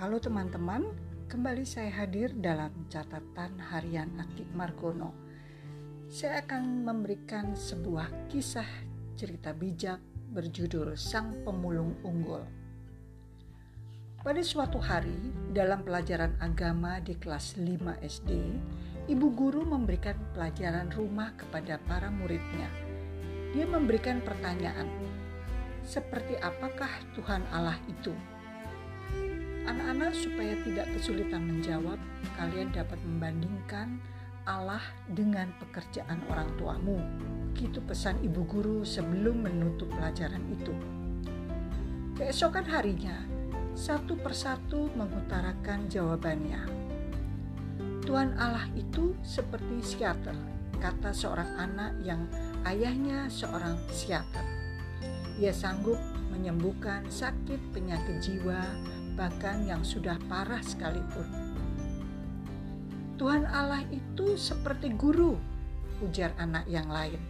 Halo teman-teman, kembali saya hadir dalam catatan harian Ati Margono. Saya akan memberikan sebuah kisah cerita bijak berjudul Sang Pemulung Unggul. Pada suatu hari, dalam pelajaran agama di kelas 5 SD, ibu guru memberikan pelajaran rumah kepada para muridnya. Dia memberikan pertanyaan, seperti apakah Tuhan Allah itu? Anak-anak supaya tidak kesulitan menjawab, kalian dapat membandingkan Allah dengan pekerjaan orang tuamu. Begitu pesan ibu guru sebelum menutup pelajaran itu. Keesokan harinya, satu persatu mengutarakan jawabannya. Tuhan Allah itu seperti psikiater, kata seorang anak yang ayahnya seorang psikiater. Ia sanggup menyembuhkan sakit penyakit jiwa, bahkan yang sudah parah sekalipun. Tuhan Allah itu seperti guru, ujar anak yang lain.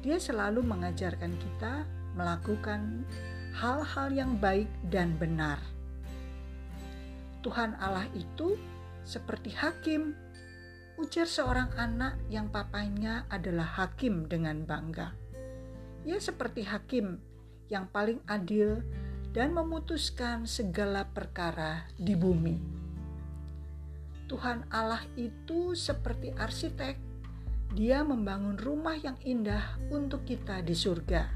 Dia selalu mengajarkan kita melakukan hal-hal yang baik dan benar. Tuhan Allah itu seperti hakim, ujar seorang anak yang papanya adalah hakim dengan bangga. Ia seperti hakim yang paling adil dan memutuskan segala perkara di bumi. Tuhan Allah itu seperti arsitek. Dia membangun rumah yang indah untuk kita di surga.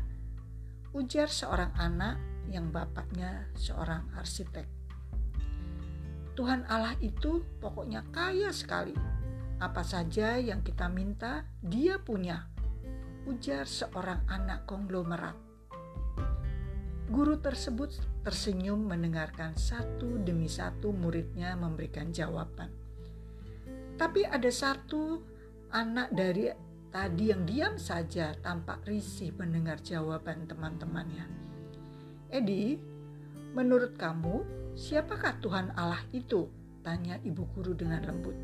Ujar seorang anak yang bapaknya seorang arsitek. Tuhan Allah itu pokoknya kaya sekali. Apa saja yang kita minta, Dia punya. Ujar seorang anak konglomerat. Guru tersebut tersenyum mendengarkan satu demi satu muridnya memberikan jawaban. Tapi ada satu anak dari tadi yang diam saja tampak risih mendengar jawaban teman-temannya. Edi, menurut kamu siapakah Tuhan Allah itu? Tanya ibu guru dengan lembut.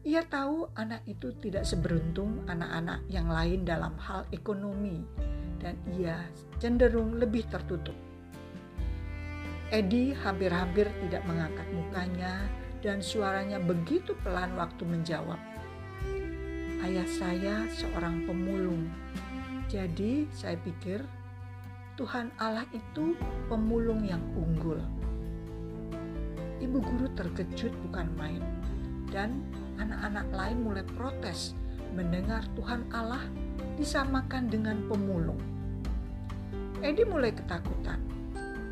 Ia tahu anak itu tidak seberuntung anak-anak yang lain dalam hal ekonomi dan ia cenderung lebih tertutup. Edi hampir-hampir tidak mengangkat mukanya dan suaranya begitu pelan waktu menjawab. Ayah saya seorang pemulung, jadi saya pikir Tuhan Allah itu pemulung yang unggul. Ibu guru terkejut bukan main, dan anak-anak lain mulai protes mendengar Tuhan Allah disamakan dengan pemulung. Edi mulai ketakutan.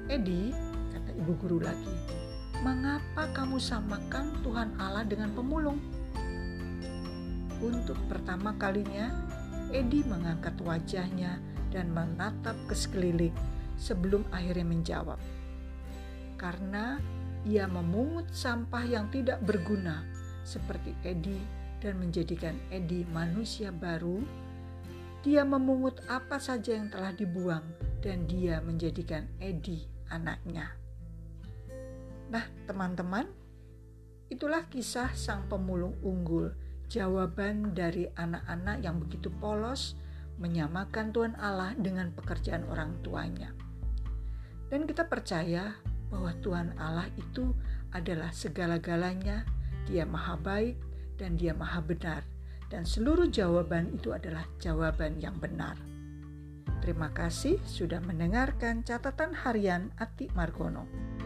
Edi, kata ibu guru lagi, mengapa kamu samakan Tuhan Allah dengan pemulung? Untuk pertama kalinya, Edi mengangkat wajahnya dan menatap ke sekeliling sebelum akhirnya menjawab. Karena ia memungut sampah yang tidak berguna seperti Edi dan menjadikan Edi manusia baru dia memungut apa saja yang telah dibuang dan dia menjadikan Edi anaknya. Nah, teman-teman, itulah kisah sang pemulung unggul, jawaban dari anak-anak yang begitu polos menyamakan Tuhan Allah dengan pekerjaan orang tuanya. Dan kita percaya bahwa Tuhan Allah itu adalah segala-galanya, Dia maha baik dan Dia maha benar dan seluruh jawaban itu adalah jawaban yang benar. Terima kasih sudah mendengarkan catatan harian Ati Margono.